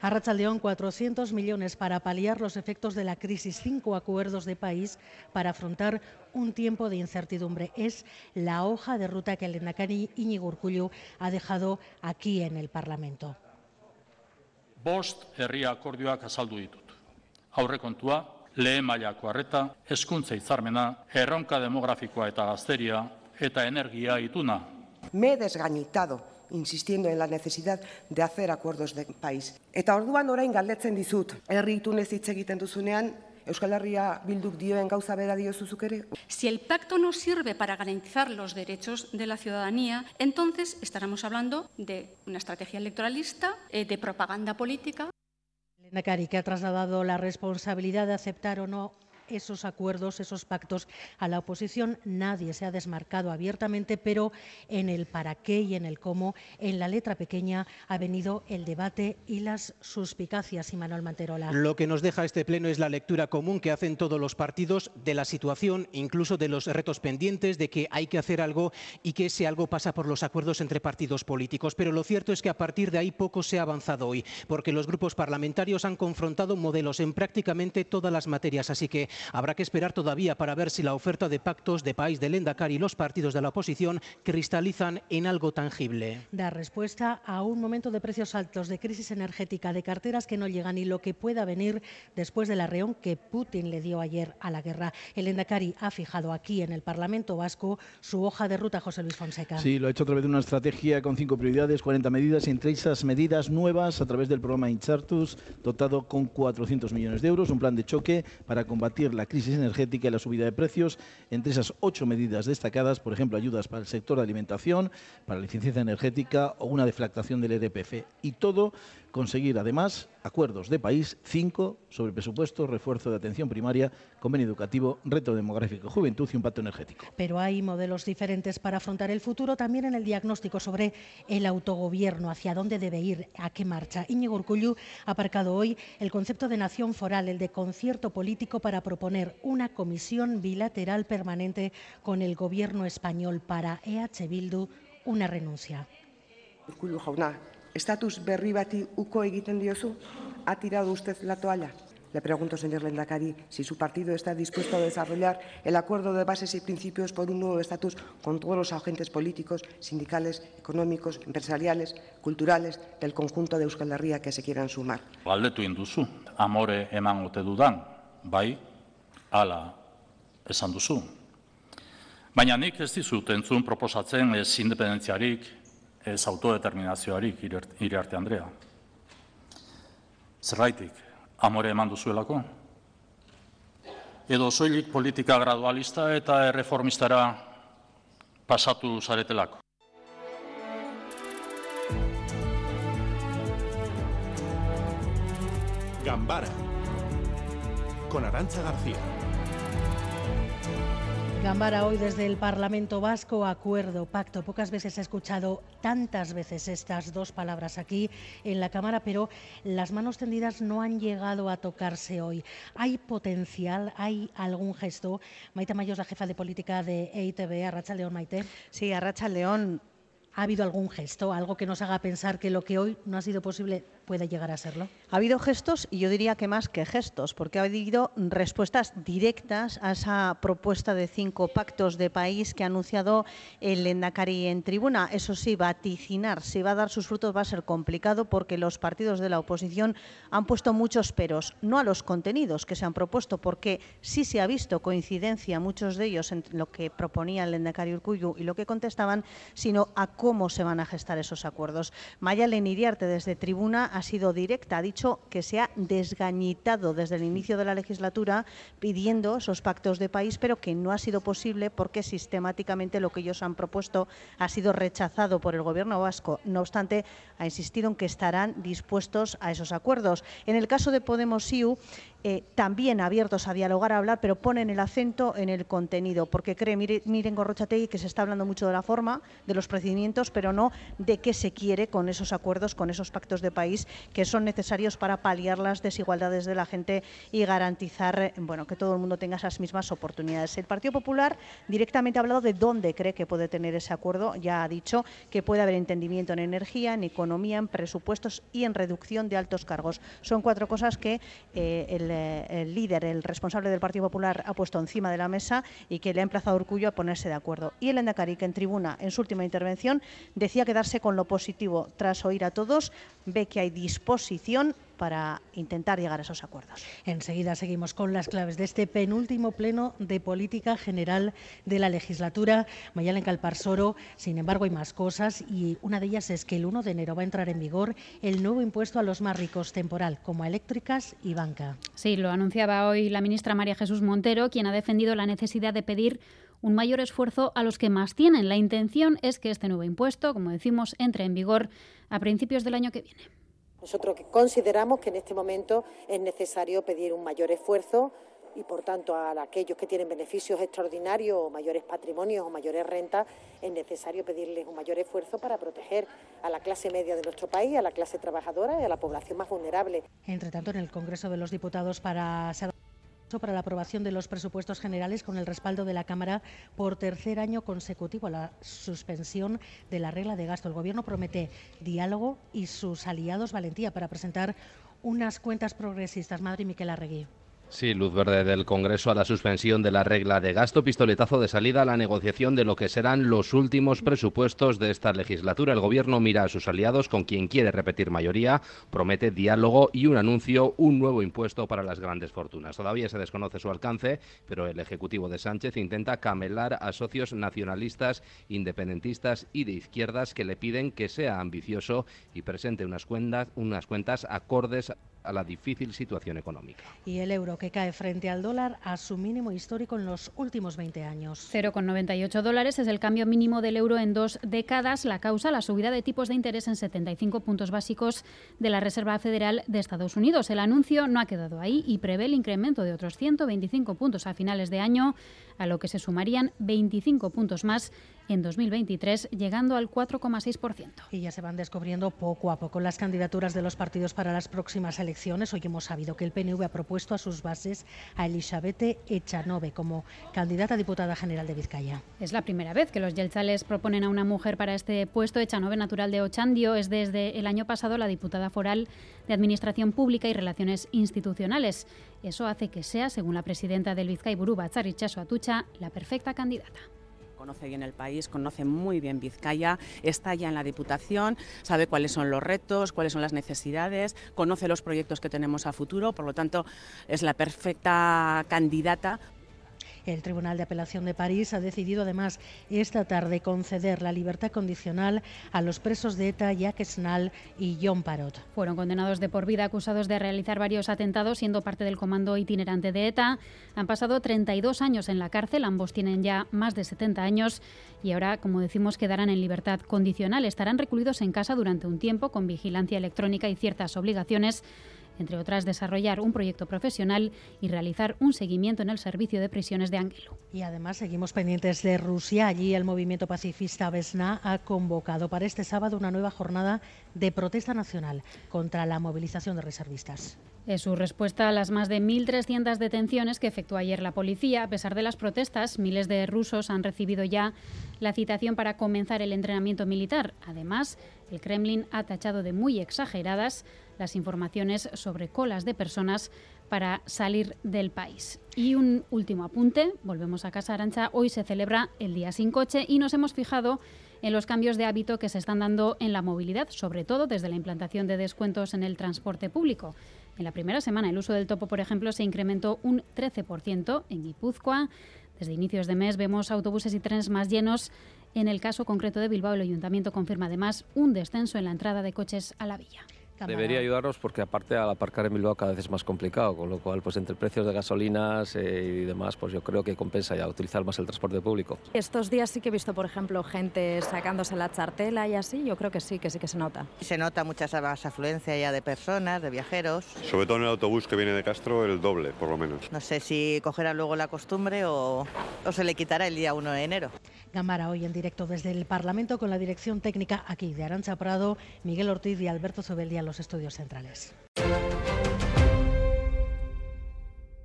Arrachaldeón, 400 millones para paliar los efectos de la crisis, cinco acuerdos de país para afrontar un tiempo de incertidumbre. Es la hoja de ruta que el Endacari Iñigo Urkullu ha dejado aquí en el Parlamento. Bost herri akordioak azaldu ditut. Aurrekontua, lehen mailako harreta, hezkuntza hitzarmena, erronka demografikoa eta gazteria eta energia ituna. Me he desgañitado insistiendo en la necesidad de hacer acuerdos de país. Eta orduan orain galdetzen dizut, herri itunez hitz egiten duzunean, Euskal Herria Bilduk dioen gauza bera diozuzuk ere? Si el pacto no sirve para garantizar los derechos de la ciudadanía, entonces estaremos hablando de una estrategia electoralista, eh, de propaganda política. Nakari, que ha trasladado la responsabilidad de aceptar o no esos acuerdos, esos pactos a la oposición. Nadie se ha desmarcado abiertamente, pero en el para qué y en el cómo, en la letra pequeña, ha venido el debate y las suspicacias. Y Manuel Manterola. Lo que nos deja este pleno es la lectura común que hacen todos los partidos de la situación, incluso de los retos pendientes, de que hay que hacer algo y que ese algo pasa por los acuerdos entre partidos políticos. Pero lo cierto es que a partir de ahí poco se ha avanzado hoy, porque los grupos parlamentarios han confrontado modelos en prácticamente todas las materias. Así que Habrá que esperar todavía para ver si la oferta de pactos de país del Endacari y los partidos de la oposición cristalizan en algo tangible. Da respuesta a un momento de precios altos, de crisis energética, de carteras que no llegan y lo que pueda venir después del arreón que Putin le dio ayer a la guerra. El Endacari ha fijado aquí en el Parlamento Vasco su hoja de ruta, José Luis Fonseca. Sí, lo ha hecho a través de una estrategia con cinco prioridades, 40 medidas, y entre esas medidas nuevas a través del programa Inchartus, dotado con 400 millones de euros, un plan de choque para combatir la crisis energética y la subida de precios. Entre esas ocho medidas destacadas, por ejemplo, ayudas para el sector de alimentación, para la eficiencia energética o una deflactación del EDPF. Y todo conseguir además acuerdos de país, cinco sobre presupuesto, refuerzo de atención primaria, convenio educativo, reto demográfico, juventud y un pacto energético. Pero hay modelos diferentes para afrontar el futuro, también en el diagnóstico sobre el autogobierno, hacia dónde debe ir, a qué marcha. Íñigo Urcullu ha aparcado hoy el concepto de nación foral, el de concierto político para proponer una comisión bilateral permanente con el gobierno español para EH Bildu una renuncia. Urkullu jauna, estatus berri bati uko egiten diozu? ¿Ha tirado usted la toalla? Le pregunto, señor Lendakari, si su partido está dispuesto a desarrollar el acuerdo de bases y principios por un nuevo estatus con todos los agentes políticos, sindicales, económicos, empresariales, culturales del conjunto de Euskal Herria que se quieran sumar. Galdetu induzu, amore eman ote dudan, bai, ala esan duzu. Baina nik ez dizut entzun proposatzen ez independentziarik, ez autodeterminazioarik iriarte Andrea. Zerraitik, amore eman duzuelako? Edo soilik politika gradualista eta erreformistara pasatu zaretelako? Gambara con Arancha García. Gambara hoy desde el Parlamento Vasco, acuerdo, pacto. Pocas veces he escuchado tantas veces estas dos palabras aquí en la Cámara, pero las manos tendidas no han llegado a tocarse hoy. ¿Hay potencial? ¿Hay algún gesto? Maite Mayos, la jefa de política de EITB, Arracha León, Maite. Sí, Arracha León. ¿Ha habido algún gesto, algo que nos haga pensar que lo que hoy no ha sido posible puede llegar a serlo? Ha habido gestos y yo diría que más que gestos, porque ha habido respuestas directas a esa propuesta de cinco pactos de país que ha anunciado el Endacari en tribuna. Eso sí, vaticinar si va a dar sus frutos va a ser complicado porque los partidos de la oposición han puesto muchos peros, no a los contenidos que se han propuesto, porque sí se ha visto coincidencia, muchos de ellos, en lo que proponía el Endacari Urcuyu y lo que contestaban, sino a cómo se van a gestar esos acuerdos. Maya Leniriarte desde tribuna ha sido directa, ha dicho que se ha desgañitado desde el inicio de la legislatura pidiendo esos pactos de país, pero que no ha sido posible porque sistemáticamente lo que ellos han propuesto ha sido rechazado por el Gobierno vasco. No obstante, ha insistido en que estarán dispuestos a esos acuerdos. En el caso de Podemos IU, eh, también abiertos a dialogar, a hablar, pero ponen el acento en el contenido, porque cree, mire, miren Gorrochategui que se está hablando mucho de la forma, de los procedimientos, pero no de qué se quiere con esos acuerdos, con esos pactos de país que son necesarios para paliar las desigualdades de la gente y garantizar bueno, que todo el mundo tenga esas mismas oportunidades. El Partido Popular directamente ha hablado de dónde cree que puede tener ese acuerdo, ya ha dicho que puede haber entendimiento en energía, en economía, en presupuestos y en reducción de altos cargos. Son cuatro cosas que eh, el eh, el, líder, el responsable del Partido Popular, ha puesto encima de la mesa y que le ha emplazado a a ponerse de acuerdo. Y el Endacari, que en tribuna, en su última intervención, decía quedarse con lo positivo. Tras oír a todos, ve que hay disposición para intentar llegar a esos acuerdos. Enseguida seguimos con las claves de este penúltimo pleno de política general de la legislatura. Mayalen Calparsoro, sin embargo, hay más cosas y una de ellas es que el 1 de enero va a entrar en vigor el nuevo impuesto a los más ricos temporal, como a eléctricas y banca. Sí, lo anunciaba hoy la ministra María Jesús Montero, quien ha defendido la necesidad de pedir un mayor esfuerzo a los que más tienen. La intención es que este nuevo impuesto, como decimos, entre en vigor a principios del año que viene. Nosotros consideramos que en este momento es necesario pedir un mayor esfuerzo y, por tanto, a aquellos que tienen beneficios extraordinarios o mayores patrimonios o mayores rentas, es necesario pedirles un mayor esfuerzo para proteger a la clase media de nuestro país, a la clase trabajadora y a la población más vulnerable. Entre tanto, en el Congreso de los Diputados para para la aprobación de los presupuestos generales con el respaldo de la Cámara por tercer año consecutivo a la suspensión de la regla de gasto. El Gobierno promete diálogo y sus aliados valentía para presentar unas cuentas progresistas. Madre Miquel Arregui. Sí, luz verde del Congreso a la suspensión de la regla de gasto, pistoletazo de salida a la negociación de lo que serán los últimos presupuestos de esta legislatura. El Gobierno mira a sus aliados con quien quiere repetir mayoría, promete diálogo y un anuncio, un nuevo impuesto para las grandes fortunas. Todavía se desconoce su alcance, pero el Ejecutivo de Sánchez intenta camelar a socios nacionalistas, independentistas y de izquierdas que le piden que sea ambicioso y presente unas cuentas, unas cuentas acordes a la difícil situación económica. Y el euro que cae frente al dólar a su mínimo histórico en los últimos 20 años. 0,98 dólares es el cambio mínimo del euro en dos décadas. La causa, la subida de tipos de interés en 75 puntos básicos de la Reserva Federal de Estados Unidos. El anuncio no ha quedado ahí y prevé el incremento de otros 125 puntos a finales de año, a lo que se sumarían 25 puntos más en 2023, llegando al 4,6%. Y ya se van descubriendo poco a poco las candidaturas de los partidos para las próximas elecciones. Hoy hemos sabido que el PNV ha propuesto a sus bases a Elisabete Echanove como candidata a diputada general de Vizcaya. Es la primera vez que los yelchales proponen a una mujer para este puesto. Echanove, natural de Ochandio, es desde el año pasado la diputada foral de Administración Pública y Relaciones Institucionales. Eso hace que sea, según la presidenta del Vizcay Burú, Batzarichaso Atucha, la perfecta candidata conoce bien el país, conoce muy bien Vizcaya, está ya en la Diputación, sabe cuáles son los retos, cuáles son las necesidades, conoce los proyectos que tenemos a futuro, por lo tanto es la perfecta candidata el Tribunal de Apelación de París ha decidido además esta tarde conceder la libertad condicional a los presos de ETA Jacques Snal y John Parot. Fueron condenados de por vida acusados de realizar varios atentados siendo parte del comando itinerante de ETA. Han pasado 32 años en la cárcel, ambos tienen ya más de 70 años y ahora, como decimos, quedarán en libertad condicional. Estarán recluidos en casa durante un tiempo con vigilancia electrónica y ciertas obligaciones entre otras desarrollar un proyecto profesional y realizar un seguimiento en el servicio de prisiones de Ángelo. Y además seguimos pendientes de Rusia. Allí el movimiento pacifista Vesna ha convocado para este sábado una nueva jornada de protesta nacional contra la movilización de reservistas. Es su respuesta a las más de 1.300 detenciones que efectuó ayer la policía. A pesar de las protestas, miles de rusos han recibido ya la citación para comenzar el entrenamiento militar. Además, el Kremlin ha tachado de muy exageradas las informaciones sobre colas de personas para salir del país. Y un último apunte, volvemos a Casa Arancha, hoy se celebra el Día sin Coche y nos hemos fijado en los cambios de hábito que se están dando en la movilidad, sobre todo desde la implantación de descuentos en el transporte público. En la primera semana el uso del topo, por ejemplo, se incrementó un 13% en Guipúzcoa. Desde inicios de mes vemos autobuses y trenes más llenos. En el caso concreto de Bilbao, el ayuntamiento confirma además un descenso en la entrada de coches a la villa. Debería ayudarnos porque aparte al aparcar en Bilbao cada vez es más complicado, con lo cual pues entre precios de gasolinas eh, y demás, pues yo creo que compensa ya utilizar más el transporte público. Estos días sí que he visto, por ejemplo, gente sacándose la chartela y así, yo creo que sí, que sí que se nota. Se nota mucha más afluencia ya de personas, de viajeros. Sobre todo en el autobús que viene de Castro, el doble, por lo menos. No sé si cogerá luego la costumbre o, o se le quitará el día 1 de enero. Gambara hoy en directo desde el Parlamento con la dirección técnica aquí de Arancha Prado, Miguel Ortiz y Alberto Zubeldia en los estudios centrales.